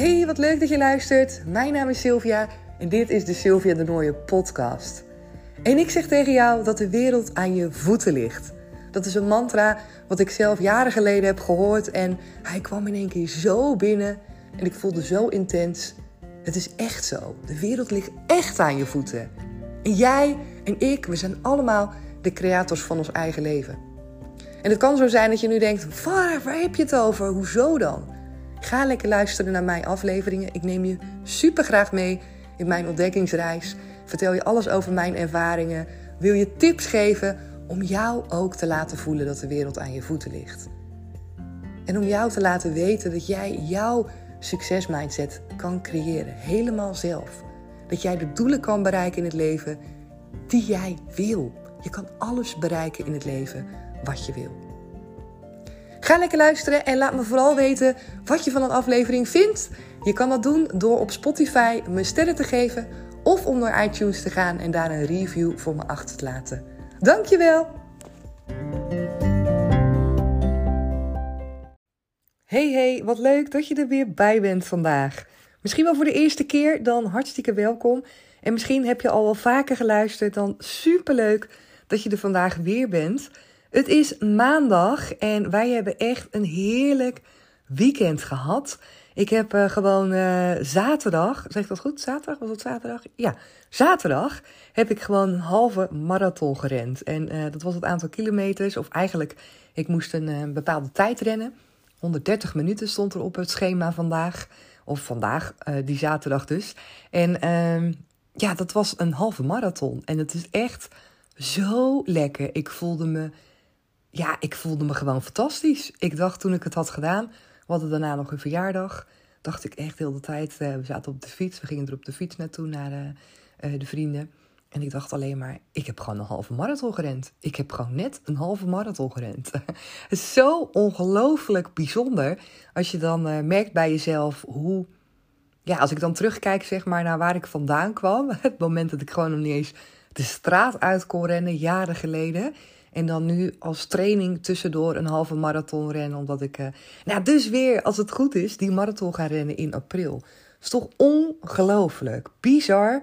Hey, wat leuk dat je luistert. Mijn naam is Sylvia en dit is de Sylvia de Nooie podcast. En ik zeg tegen jou dat de wereld aan je voeten ligt. Dat is een mantra wat ik zelf jaren geleden heb gehoord en hij kwam in één keer zo binnen en ik voelde zo intens. Het is echt zo. De wereld ligt echt aan je voeten. En jij en ik, we zijn allemaal de creators van ons eigen leven. En het kan zo zijn dat je nu denkt: waar, waar heb je het over? Hoezo dan? Ga lekker luisteren naar mijn afleveringen. Ik neem je super graag mee in mijn ontdekkingsreis. Vertel je alles over mijn ervaringen. Wil je tips geven om jou ook te laten voelen dat de wereld aan je voeten ligt. En om jou te laten weten dat jij jouw succesmindset kan creëren, helemaal zelf. Dat jij de doelen kan bereiken in het leven die jij wil. Je kan alles bereiken in het leven wat je wil. Ga lekker luisteren en laat me vooral weten wat je van een aflevering vindt. Je kan dat doen door op Spotify me sterren te geven of om naar iTunes te gaan en daar een review voor me achter te laten. Dankjewel! Hey hey, wat leuk dat je er weer bij bent vandaag. Misschien wel voor de eerste keer, dan hartstikke welkom. En misschien heb je al wel vaker geluisterd, dan superleuk dat je er vandaag weer bent. Het is maandag en wij hebben echt een heerlijk weekend gehad. Ik heb uh, gewoon uh, zaterdag, zeg ik dat goed? Zaterdag? Was het zaterdag? Ja, zaterdag heb ik gewoon een halve marathon gerend. En uh, dat was het aantal kilometers, of eigenlijk, ik moest een bepaalde tijd rennen. 130 minuten stond er op het schema vandaag. Of vandaag, die zaterdag dus. En ehm, ja, dat was een halve marathon. En het is echt zo lekker. Ik voelde me, ja, ik voelde me gewoon fantastisch. Ik dacht toen ik het had gedaan, we hadden daarna nog een verjaardag, dacht ik echt heel de tijd, uh, we zaten op de fiets, we gingen er op de fiets naartoe naar de, uh, de vrienden. En ik dacht alleen maar, ik heb gewoon een halve marathon gerend. Ik heb gewoon net een halve marathon gerend. Zo ongelooflijk bijzonder als je dan merkt bij jezelf hoe ja, als ik dan terugkijk zeg maar, naar waar ik vandaan kwam, het moment dat ik gewoon nog niet eens de straat uit kon rennen, jaren geleden. En dan nu als training tussendoor een halve marathon rennen, omdat ik, uh, nou dus weer, als het goed is, die marathon ga rennen in april. Het is toch ongelooflijk, bizar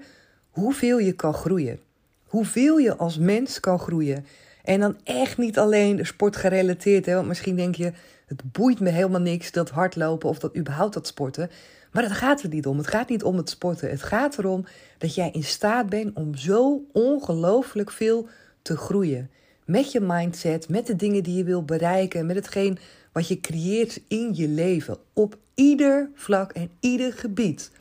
hoeveel je kan groeien. Hoeveel je als mens kan groeien. En dan echt niet alleen sportgerelateerd, hè, want misschien denk je, het boeit me helemaal niks dat hardlopen of dat überhaupt dat sporten. Maar dat gaat er niet om. Het gaat niet om het sporten. Het gaat erom dat jij in staat bent om zo ongelooflijk veel te groeien. Met je mindset, met de dingen die je wil bereiken, met hetgeen wat je creëert in je leven. Op ieder vlak en ieder gebied.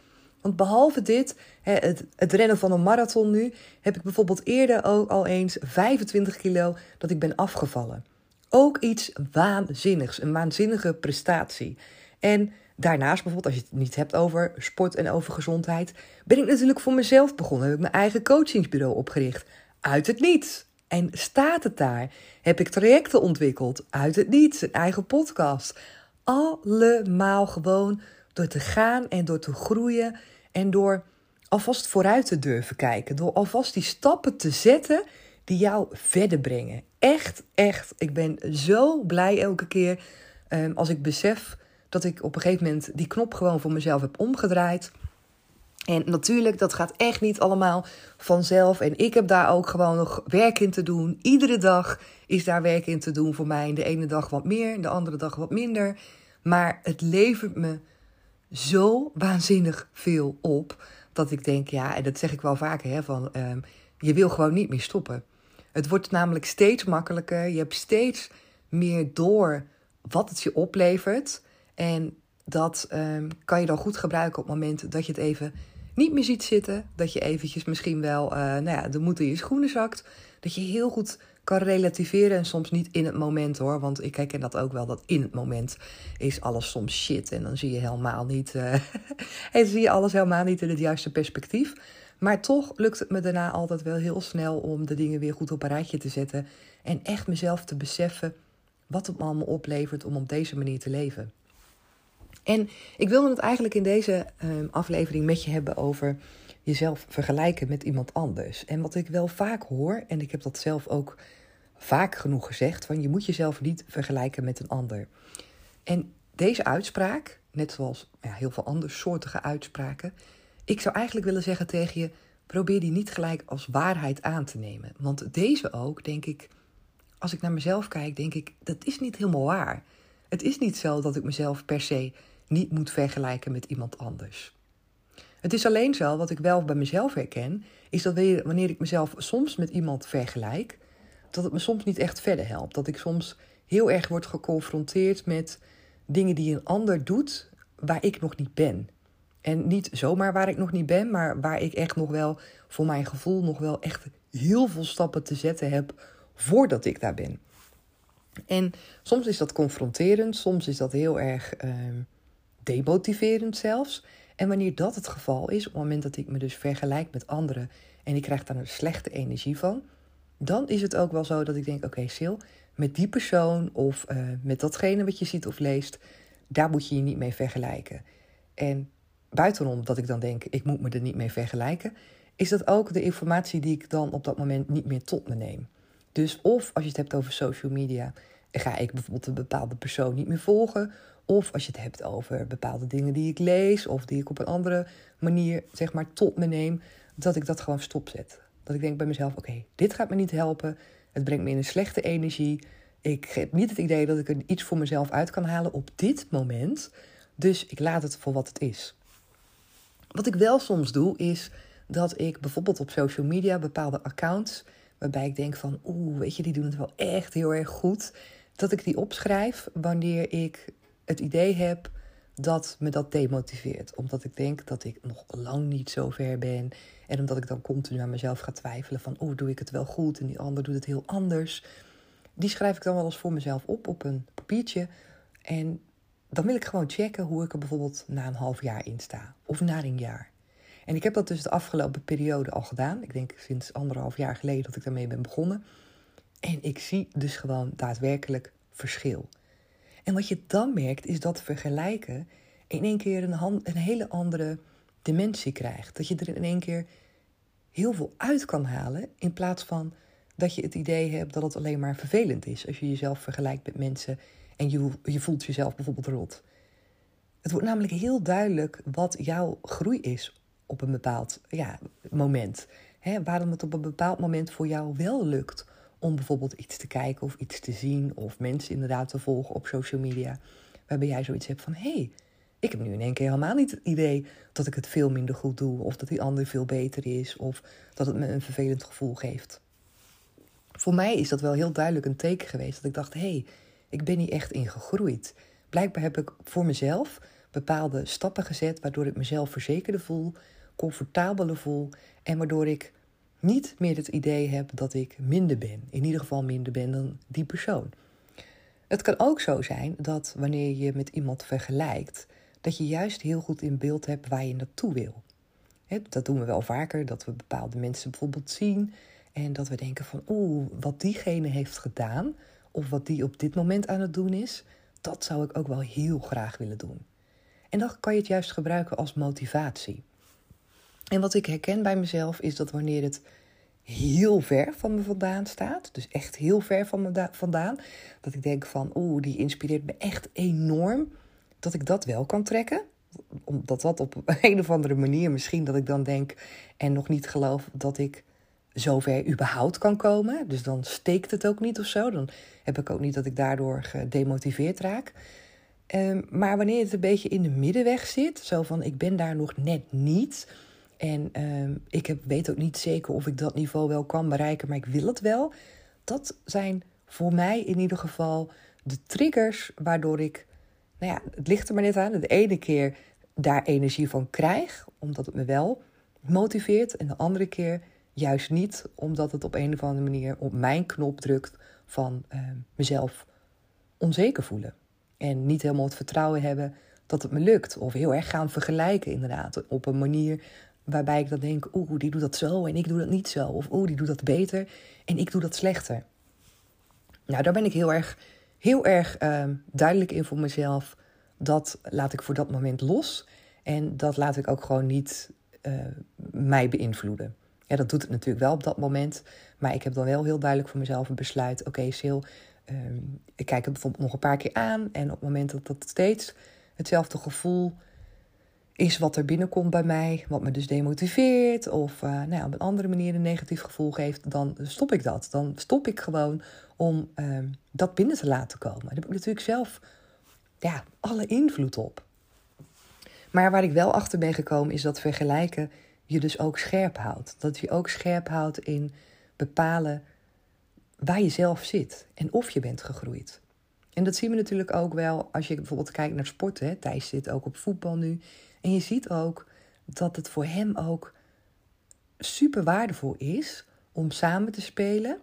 Want behalve dit, het, rennen van een marathon nu, heb ik bijvoorbeeld eerder ook al eens 25 kilo dat ik ben afgevallen. Ook iets waanzinnigs, een waanzinnige prestatie. En Daarnaast bijvoorbeeld, als je het niet hebt over sport en over gezondheid, ben ik natuurlijk voor mezelf begonnen. Heb ik mijn eigen coachingsbureau opgericht. Uit het niets. En staat het daar? Heb ik trajecten ontwikkeld? Uit het niets. Een eigen podcast. Allemaal gewoon door te gaan en door te groeien. En door alvast vooruit te durven kijken. Door alvast die stappen te zetten die jou verder brengen. Echt, echt. Ik ben zo blij elke keer um, als ik besef dat ik op een gegeven moment die knop gewoon voor mezelf heb omgedraaid. En natuurlijk, dat gaat echt niet allemaal vanzelf. En ik heb daar ook gewoon nog werk in te doen. Iedere dag is daar werk in te doen voor mij. De ene dag wat meer, de andere dag wat minder. Maar het levert me zo waanzinnig veel op. Dat ik denk, ja, en dat zeg ik wel vaker, hè, van um, je wil gewoon niet meer stoppen. Het wordt namelijk steeds makkelijker. Je hebt steeds meer door wat het je oplevert. En dat um, kan je dan goed gebruiken op het moment dat je het even niet meer ziet zitten. Dat je eventjes misschien wel uh, nou ja, de moed in je schoenen zakt. Dat je heel goed kan relativeren en soms niet in het moment hoor. Want ik herken dat ook wel, dat in het moment is alles soms shit. En dan zie je helemaal niet, uh, en zie je alles helemaal niet in het juiste perspectief. Maar toch lukt het me daarna altijd wel heel snel om de dingen weer goed op een rijtje te zetten. En echt mezelf te beseffen wat het me allemaal oplevert om op deze manier te leven. En ik wilde het eigenlijk in deze um, aflevering met je hebben over jezelf vergelijken met iemand anders. En wat ik wel vaak hoor, en ik heb dat zelf ook vaak genoeg gezegd, van je moet jezelf niet vergelijken met een ander. En deze uitspraak, net zoals ja, heel veel andere soortige uitspraken. Ik zou eigenlijk willen zeggen tegen je: probeer die niet gelijk als waarheid aan te nemen. Want deze ook, denk ik, als ik naar mezelf kijk, denk ik, dat is niet helemaal waar. Het is niet zo dat ik mezelf per se niet moet vergelijken met iemand anders. Het is alleen zo, wat ik wel bij mezelf herken, is dat wanneer ik mezelf soms met iemand vergelijk, dat het me soms niet echt verder helpt. Dat ik soms heel erg word geconfronteerd met dingen die een ander doet waar ik nog niet ben. En niet zomaar waar ik nog niet ben, maar waar ik echt nog wel, voor mijn gevoel, nog wel echt heel veel stappen te zetten heb voordat ik daar ben. En soms is dat confronterend, soms is dat heel erg uh, demotiverend zelfs. En wanneer dat het geval is, op het moment dat ik me dus vergelijk met anderen en ik krijg daar een slechte energie van, dan is het ook wel zo dat ik denk: oké, okay, Sil, met die persoon of uh, met datgene wat je ziet of leest, daar moet je je niet mee vergelijken. En buitenom dat ik dan denk: ik moet me er niet mee vergelijken, is dat ook de informatie die ik dan op dat moment niet meer tot me neem. Dus of als je het hebt over social media, ga ik bijvoorbeeld een bepaalde persoon niet meer volgen. Of als je het hebt over bepaalde dingen die ik lees of die ik op een andere manier zeg maar tot me neem, dat ik dat gewoon stopzet. Dat ik denk bij mezelf: oké, dit gaat me niet helpen. Het brengt me in een slechte energie. Ik heb niet het idee dat ik er iets voor mezelf uit kan halen op dit moment. Dus ik laat het voor wat het is. Wat ik wel soms doe, is dat ik bijvoorbeeld op social media bepaalde accounts, waarbij ik denk van, oeh, weet je, die doen het wel echt heel erg goed, dat ik die opschrijf wanneer ik het idee heb dat me dat demotiveert. Omdat ik denk dat ik nog lang niet zo ver ben. En omdat ik dan continu aan mezelf ga twijfelen van, oeh, doe ik het wel goed? En die ander doet het heel anders. Die schrijf ik dan wel eens voor mezelf op op een papiertje. En dan wil ik gewoon checken hoe ik er bijvoorbeeld na een half jaar in sta. Of na een jaar. En ik heb dat dus de afgelopen periode al gedaan. Ik denk sinds anderhalf jaar geleden dat ik daarmee ben begonnen. En ik zie dus gewoon daadwerkelijk verschil. En wat je dan merkt, is dat vergelijken in één keer een, hele andere dimensie krijgt. Dat je er in één keer heel veel uit kan halen, in plaats van dat je het idee hebt dat het alleen maar vervelend is als je jezelf vergelijkt met mensen en je, je voelt jezelf bijvoorbeeld rot. Het wordt namelijk heel duidelijk wat jouw groei is op een bepaald ja, moment. Waarom het op een bepaald moment voor jou wel lukt om bijvoorbeeld iets te kijken of iets te zien of mensen inderdaad te volgen op social media. Waarbij jij zoiets hebt van hé, hey, ik heb nu in één keer helemaal niet het idee dat ik het veel minder goed doe of dat die ander veel beter is of dat het me een vervelend gevoel geeft. Voor mij is dat wel heel duidelijk een teken geweest dat ik dacht hé, hey, ik ben hier echt in gegroeid. Blijkbaar heb ik voor mezelf bepaalde stappen gezet waardoor ik mezelf verzekerder voel, comfortabeler voel en waardoor ik niet meer het idee heb dat ik minder ben. In ieder geval minder ben dan die persoon. Het kan ook zo zijn dat wanneer je met iemand vergelijkt, dat je juist heel goed in beeld hebt waar je naartoe wil. dat doen we wel vaker, dat we bepaalde mensen bijvoorbeeld zien en dat we denken van oeh, wat diegene heeft gedaan of wat die op dit moment aan het doen is, dat zou ik ook wel heel graag willen doen. En dan kan je het juist gebruiken als motivatie. En wat ik herken bij mezelf is dat wanneer het heel ver van me vandaan staat, dus echt heel ver van me vandaan, dat ik denk van, oeh, die inspireert me echt enorm, dat ik dat wel kan trekken. Omdat dat op een of andere manier misschien dat ik dan denk en nog niet geloof dat ik zover überhaupt kan komen. Dus dan steekt het ook niet of zo. Dan heb ik ook niet dat ik daardoor gedemotiveerd raak. Um, maar wanneer het een beetje in de middenweg zit, zo van ik ben daar nog net niet en uh, ik heb, weet ook niet zeker of ik dat niveau wel kan bereiken, maar ik wil het wel. Dat zijn voor mij in ieder geval de triggers waardoor ik, nou ja, het ligt er maar net aan, de ene keer daar energie van krijg, omdat het me wel motiveert, en de andere keer juist niet, omdat het op een of andere manier op mijn knop drukt van uh, mezelf onzeker voelen. En niet helemaal het vertrouwen hebben dat het me lukt. Of heel erg gaan vergelijken, inderdaad. Op een manier waarbij ik dan denk, oeh, die doet dat zo en ik doe dat niet zo. Of oeh, die doet dat beter en ik doe dat slechter. Nou, daar ben ik heel erg, heel erg uh, duidelijk in voor mezelf. Dat laat ik voor dat moment los. En dat laat ik ook gewoon niet uh, mij beïnvloeden. Ja, dat doet het natuurlijk wel op dat moment. Maar ik heb dan wel heel duidelijk voor mezelf een besluit. Oké, okay, Sil, uh, ik kijk het bijvoorbeeld nog een paar keer aan. En op het moment dat dat steeds hetzelfde gevoel is wat er binnenkomt bij mij, wat me dus demotiveert of uh, nou ja, op een andere manier een negatief gevoel geeft, dan stop ik dat. Dan stop ik gewoon om uh, dat binnen te laten komen. Daar heb ik natuurlijk zelf ja, alle invloed op. Maar waar ik wel achter ben gekomen is dat vergelijken je dus ook scherp houdt. Dat je ook scherp houdt in bepalen waar je zelf zit en of je bent gegroeid. En dat zien we natuurlijk ook wel als je bijvoorbeeld kijkt naar sporten. Thijs zit ook op voetbal nu. En je ziet ook dat het voor hem ook super waardevol is om samen te spelen,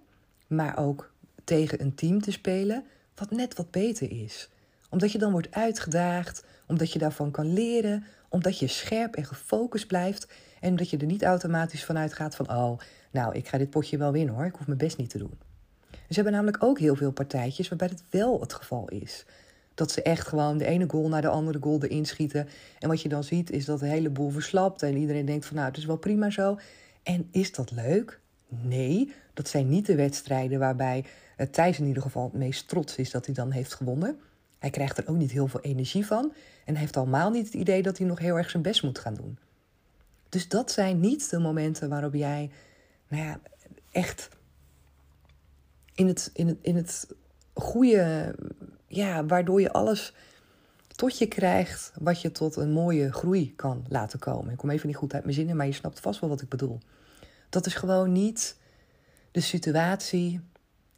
maar ook tegen een team te spelen wat net wat beter is. Omdat je dan wordt uitgedaagd, omdat je daarvan kan leren, omdat je scherp en gefocust blijft en omdat je er niet automatisch vanuit gaat van, oh, nou, ik ga dit potje wel winnen hoor, ik hoef mijn best niet te doen. Ze hebben namelijk ook heel veel partijtjes waarbij het wel het geval is. Dat ze echt gewoon de ene goal naar de andere goal erin schieten. En wat je dan ziet is dat de hele boel verslapt. En iedereen denkt van nou, het is wel prima zo. En is dat leuk? Nee, dat zijn niet de wedstrijden waarbij Thijs in ieder geval het meest trots is dat hij dan heeft gewonnen. Hij krijgt er ook niet heel veel energie van. En heeft allemaal niet het idee dat hij nog heel erg zijn best moet gaan doen. Dus dat zijn niet de momenten waarop jij nou ja, echt in het, in het, in het goede, ja, waardoor je alles tot je krijgt wat je tot een mooie groei kan laten komen. Ik kom even niet goed uit mijn zinnen, maar je snapt vast wel wat ik bedoel. Dat is gewoon niet de situatie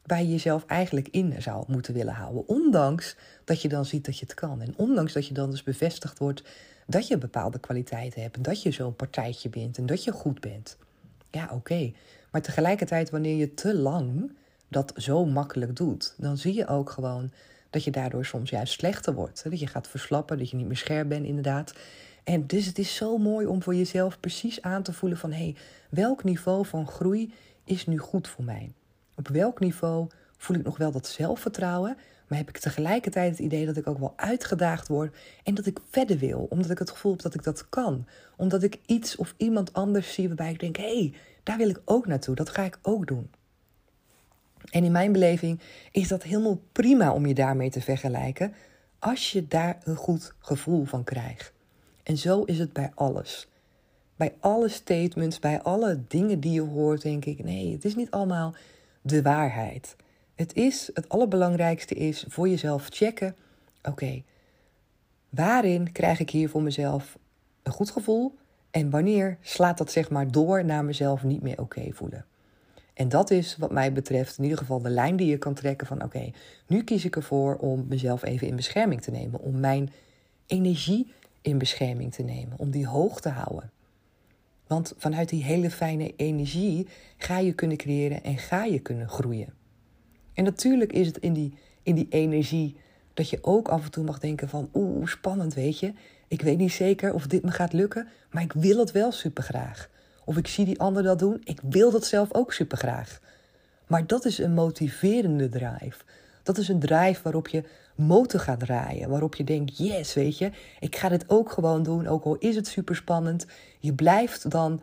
waar je jezelf eigenlijk in zou moeten willen houden. Ondanks dat je dan ziet dat je het kan. En ondanks dat je dan dus bevestigd wordt dat je bepaalde kwaliteiten hebt. Dat je zo'n partijtje bent en dat je goed bent. Ja, oké. Maar tegelijkertijd, wanneer je te lang dat zo makkelijk doet, dan zie je ook gewoon dat je daardoor soms juist slechter wordt. Dat je gaat verslappen, dat je niet meer scherp bent, inderdaad. En dus het is zo mooi om voor jezelf precies aan te voelen van hé, hey, welk niveau van groei is nu goed voor mij? Op welk niveau voel ik nog wel dat zelfvertrouwen, maar heb ik tegelijkertijd het idee dat ik ook wel uitgedaagd word en dat ik verder wil, omdat ik het gevoel heb dat ik dat kan. Omdat ik iets of iemand anders zie waarbij ik denk: hé, hey, daar wil ik ook naartoe, dat ga ik ook doen. En in mijn beleving is dat helemaal prima om je daarmee te vergelijken, als je daar een goed gevoel van krijgt. En zo is het bij alles. Bij alle statements, bij alle dingen die je hoort, denk ik: nee, het is niet allemaal de waarheid. Het is, het allerbelangrijkste is voor jezelf checken: oké, waarin krijg ik hier voor mezelf een goed gevoel? En wanneer slaat dat zeg maar door naar mezelf niet meer oké voelen? En dat is wat mij betreft in ieder geval de lijn die je kan trekken van oké, nu kies ik ervoor om mezelf even in bescherming te nemen, om mijn energie in bescherming te nemen, om die hoog te houden. Want vanuit die hele fijne energie ga je kunnen creëren en ga je kunnen groeien. En natuurlijk is het in die, in die energie dat je ook af en toe mag denken van oeh, spannend weet je. Ik weet niet zeker of dit me gaat lukken, maar ik wil het wel super graag. Of ik zie die ander dat doen, ik wil dat zelf ook super graag. Maar dat is een motiverende drive. Dat is een drive waarop je motor gaat draaien. Waarop je denkt, yes, weet je, ik ga dit ook gewoon doen. Ook al is het super spannend. Je blijft dan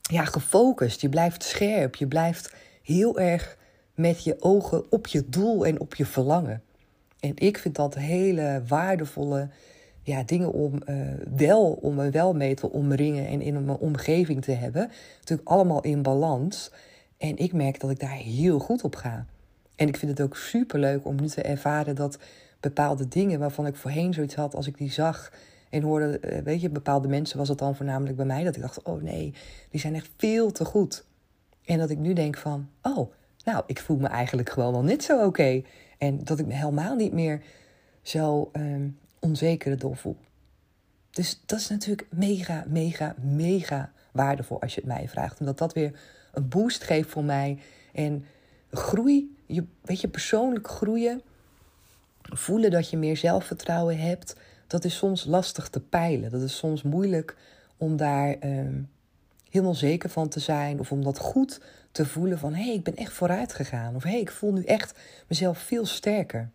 ja, gefocust. Je blijft scherp. Je blijft heel erg met je ogen op je doel en op je verlangen. En ik vind dat hele waardevolle ja, dingen om uh, wel om me wel mee te omringen en in mijn omgeving te hebben. Natuurlijk allemaal in balans. En ik merk dat ik daar heel goed op ga. En ik vind het ook super leuk om nu te ervaren dat bepaalde dingen waarvan ik voorheen zoiets had, als ik die zag en hoorde, eh, weet je, bepaalde mensen was het dan voornamelijk bij mij, dat ik dacht, oh nee, die zijn echt veel te goed. En dat ik nu denk van, oh, nou, ik voel me eigenlijk gewoon wel net zo oké. En dat ik me helemaal niet meer zo um, onzeker door voel. Dus dat is natuurlijk mega, mega, mega waardevol als je het mij vraagt. Omdat dat weer een boost geeft voor mij. En groei, je, weet je, persoonlijk groeien, voelen dat je meer zelfvertrouwen hebt, dat is soms lastig te peilen. Dat is soms moeilijk om daar ehm, helemaal zeker van te zijn of om dat goed te voelen van hé, hey, ik ben echt vooruit gegaan of hé, hey, ik voel nu echt mezelf veel sterker.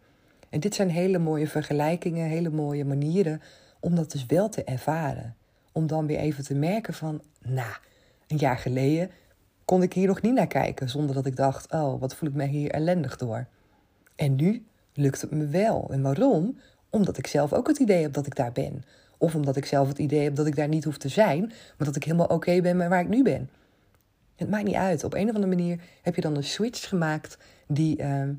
En dit zijn hele mooie vergelijkingen, hele mooie manieren om dat dus wel te ervaren. Om dan weer even te merken van, nou, een jaar geleden kon ik hier nog niet naar kijken zonder dat ik dacht, oh, wat voel ik me hier ellendig door. En nu lukt het me wel. En waarom? omdat ik zelf ook het idee heb dat ik daar ben. Of omdat ik zelf het idee heb dat ik daar niet hoef te zijn, maar dat ik helemaal oké ben met waar ik nu ben. Het maakt niet uit. Op een of andere manier heb je dan een switch gemaakt die, ehm,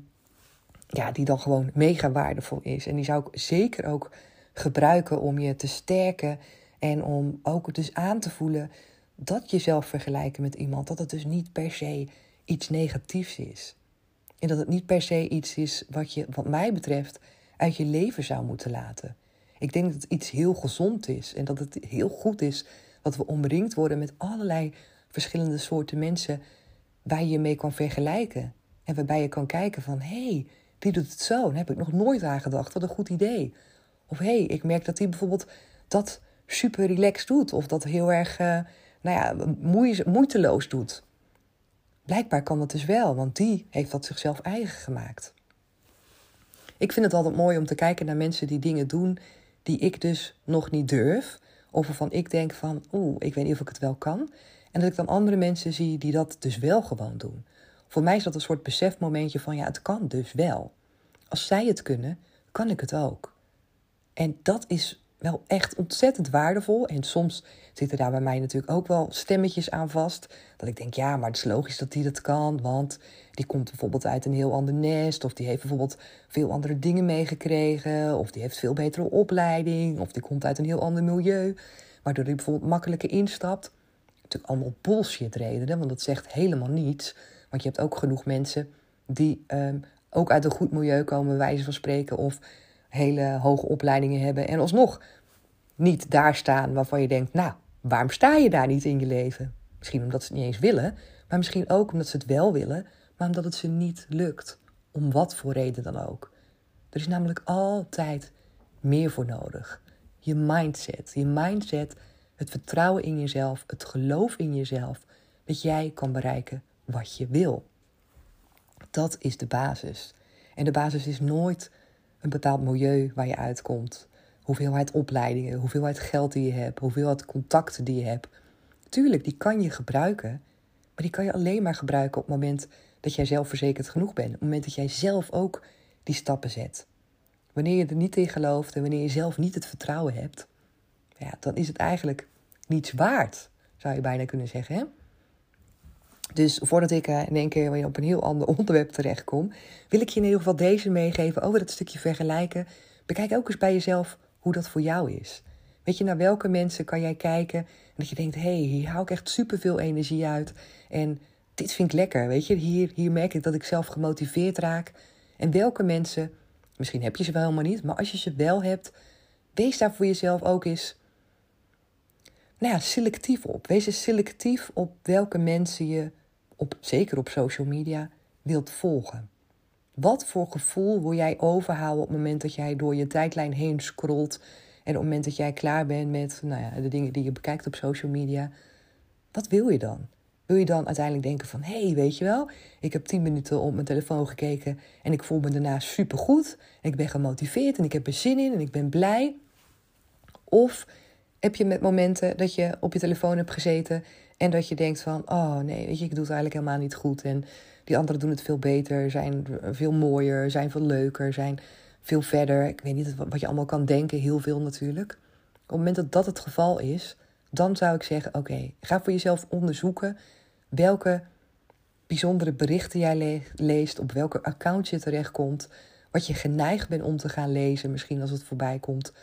ja, die dan gewoon mega waardevol is. En die zou ik zeker ook gebruiken om je te sterken en om ook dus aan te voelen dat jezelf vergelijken met iemand, dat het dus niet per se iets negatiefs is. En dat het niet per se iets is wat je, wat mij betreft, uit je leven zou moeten laten. Ik denk dat het iets heel gezond is en dat het heel goed is dat we omringd worden met allerlei verschillende soorten mensen waar je mee kan vergelijken. En waarbij je kan kijken van, hé, hey, die doet het zo. Daar heb ik nog nooit aan gedacht. Wat een goed idee. Of hé, hey, ik merk dat die bijvoorbeeld dat super relaxed doet. Of dat heel erg, uh, nou ja, moeiteloos doet. Blijkbaar kan dat dus wel, want die heeft dat zichzelf eigen gemaakt. Ik vind het altijd mooi om te kijken naar mensen die dingen doen die ik dus nog niet durf. Of waarvan ik denk van, oeh, ik weet niet of ik het wel kan. En dat ik dan andere mensen zie die dat dus wel gewoon doen. Voor mij is dat een soort besefmomentje van, ja, het kan dus wel. Als zij het kunnen, kan ik het ook. En dat is wel echt ontzettend waardevol. En soms zitten daar bij mij natuurlijk ook wel stemmetjes aan vast. Dat ik denk, ja, maar het is logisch dat die dat kan. Want die komt bijvoorbeeld uit een heel ander nest. Of die heeft bijvoorbeeld veel andere dingen meegekregen. Of die heeft veel betere opleiding. Of die komt uit een heel ander milieu. Waardoor die bijvoorbeeld makkelijker instapt. Natuurlijk allemaal bullshit redenen, want dat zegt helemaal niets. Want je hebt ook genoeg mensen die um, ook uit een goed milieu komen, wijze van spreken. Of hele hoge opleidingen hebben en alsnog niet daar staan waarvan je denkt, nou, waarom sta je daar niet in je leven? Misschien omdat ze het niet eens willen, maar misschien ook omdat ze het wel willen, maar omdat het ze niet lukt. Om wat voor reden dan ook. Er is namelijk altijd meer voor nodig. Je mindset. Je mindset, het vertrouwen in jezelf, het geloof in jezelf, dat jij kan bereiken wat je wil. Dat is de basis. En de basis is nooit een bepaald milieu waar je uitkomt. Hoeveelheid opleidingen, hoeveelheid geld die je hebt, hoeveelheid contacten die je hebt. Tuurlijk, die kan je gebruiken, maar die kan je alleen maar gebruiken op het moment dat jij zelfverzekerd genoeg bent. Op het moment dat jij zelf ook die stappen zet. Wanneer je er niet in gelooft en wanneer je zelf niet het vertrouwen hebt, ja, dan is het eigenlijk niets waard, zou je bijna kunnen zeggen. Hè? Dus voordat ik eh, in één keer weer op een heel ander onderwerp terechtkom, wil ik je in ieder geval deze meegeven over dat stukje vergelijken. Bekijk ook eens bij jezelf hoe dat voor jou is. Weet je, naar welke mensen kan jij kijken en dat je denkt, hé, hey, hier hou ik echt superveel energie uit en dit vind ik lekker, weet je. Hier, hier merk ik dat ik zelf gemotiveerd raak. En welke mensen, misschien heb je ze wel helemaal niet, maar als je ze wel hebt, wees daar voor jezelf ook eens nou ja, selectief op. Wees eens selectief op welke mensen je op, zeker op social media, wilt volgen. Wat voor gevoel wil jij overhouden op het moment dat jij door je tijdlijn heen scrolt en op het moment dat jij klaar bent met nou ja, de dingen die je bekijkt op social media? Wat wil je dan? Wil je dan uiteindelijk denken van, hé, hey, weet je wel, ik heb tien minuten op mijn telefoon gekeken en ik voel me daarna supergoed ik ben gemotiveerd en ik heb er zin in en ik ben blij? Of heb je met momenten dat je op je telefoon hebt gezeten en dat je denkt van, oh nee, weet je, ik doe het eigenlijk helemaal niet goed. En die anderen doen het veel beter, zijn veel mooier, zijn veel leuker, zijn veel verder. Ik weet niet wat je allemaal kan denken, heel veel natuurlijk. Op het moment dat dat het geval is, dan zou ik zeggen, oké, ga voor jezelf onderzoeken welke bijzondere berichten jij leest, op welke account je terechtkomt, wat je geneigd bent om te gaan lezen, misschien als het voorbij komt,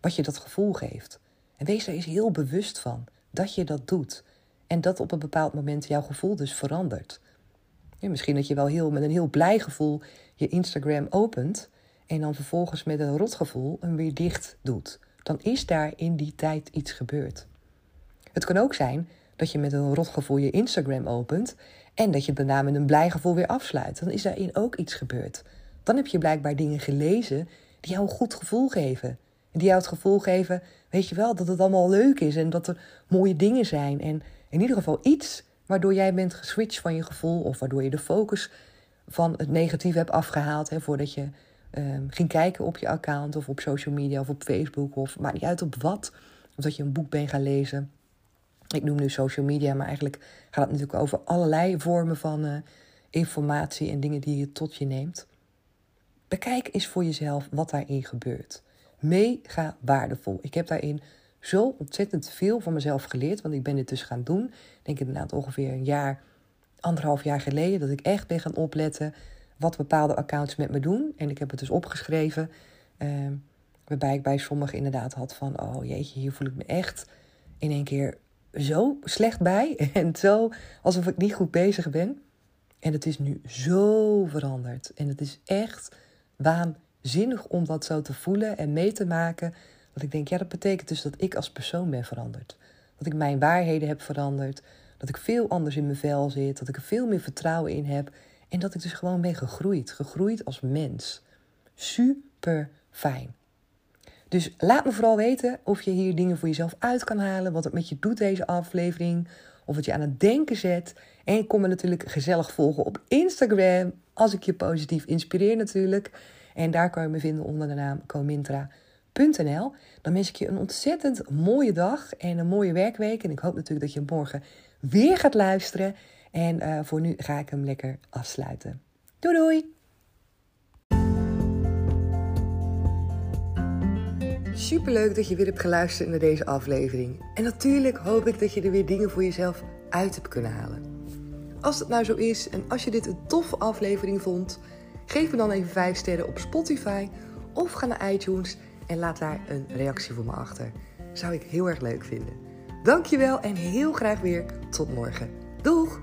wat je dat gevoel geeft. En wees er eens heel bewust van dat je dat doet. En dat op een bepaald moment jouw gevoel dus verandert. Misschien dat je wel heel, met een heel blij gevoel je Instagram opent en dan vervolgens met een rotgevoel hem weer dicht doet. Dan is daar in die tijd iets gebeurd. Het kan ook zijn dat je met een rotgevoel je Instagram opent en dat je daarna met een blij gevoel weer afsluit. Dan is daarin ook iets gebeurd. Dan heb je blijkbaar dingen gelezen die jou een goed gevoel geven. Die jou het gevoel geven, weet je wel, dat het allemaal leuk is en dat er mooie dingen zijn. En in ieder geval iets waardoor jij bent geswitcht van je gevoel of waardoor je de focus van het negatieve hebt afgehaald. Hè, voordat je um, ging kijken op je account of op social media of op Facebook of maakt niet uit op wat. Of dat je een boek bent gaan lezen. Ik noem nu social media, maar eigenlijk gaat het natuurlijk over allerlei vormen van uh, informatie en dingen die je tot je neemt. Bekijk eens voor jezelf wat daarin gebeurt. mega waardevol. Ik heb daarin zo ontzettend veel van mezelf geleerd, want ik ben dit dus gaan doen. Ik denk inderdaad ongeveer een jaar, anderhalf jaar geleden, dat ik echt ben gaan opletten wat bepaalde accounts met me doen. En ik heb het dus opgeschreven, ehm, waarbij ik bij sommigen inderdaad had van, oh jeetje, hier voel ik me echt in één keer zo slecht bij en zo alsof ik niet goed bezig ben. En het is nu zo veranderd. En het is echt waanzinnig om dat zo te voelen en mee te maken. Dat ik denk, ja, dat betekent dus dat ik als persoon ben veranderd. Dat ik mijn waarheden heb veranderd. Dat ik veel anders in mijn vel zit. Dat ik er veel meer vertrouwen in heb. En dat ik dus gewoon ben gegroeid. Gegroeid als mens. Super fijn. Dus laat me vooral weten of je hier dingen voor jezelf uit kan halen. Wat het met je doet, deze aflevering. Of het je aan het denken zet. En kom me natuurlijk gezellig volgen op Instagram. Als ik je positief inspireer natuurlijk. En daar kan je me vinden onder de naam comintra.nl. Dan wens ik je een ontzettend mooie dag en een mooie werkweek. En ik hoop natuurlijk dat je morgen weer gaat luisteren. En uh, voor nu ga ik hem lekker afsluiten. Doei doei! Superleuk dat je weer hebt geluisterd naar deze aflevering. En natuurlijk hoop ik dat je er weer dingen voor jezelf uit hebt kunnen halen. Als het nou zo is en als je dit een toffe aflevering vond, geef me dan even 5 sterren op Spotify of ga naar iTunes en laat daar een reactie voor me achter. Zou ik heel erg leuk vinden. Dankjewel en heel graag weer tot morgen. Doeg!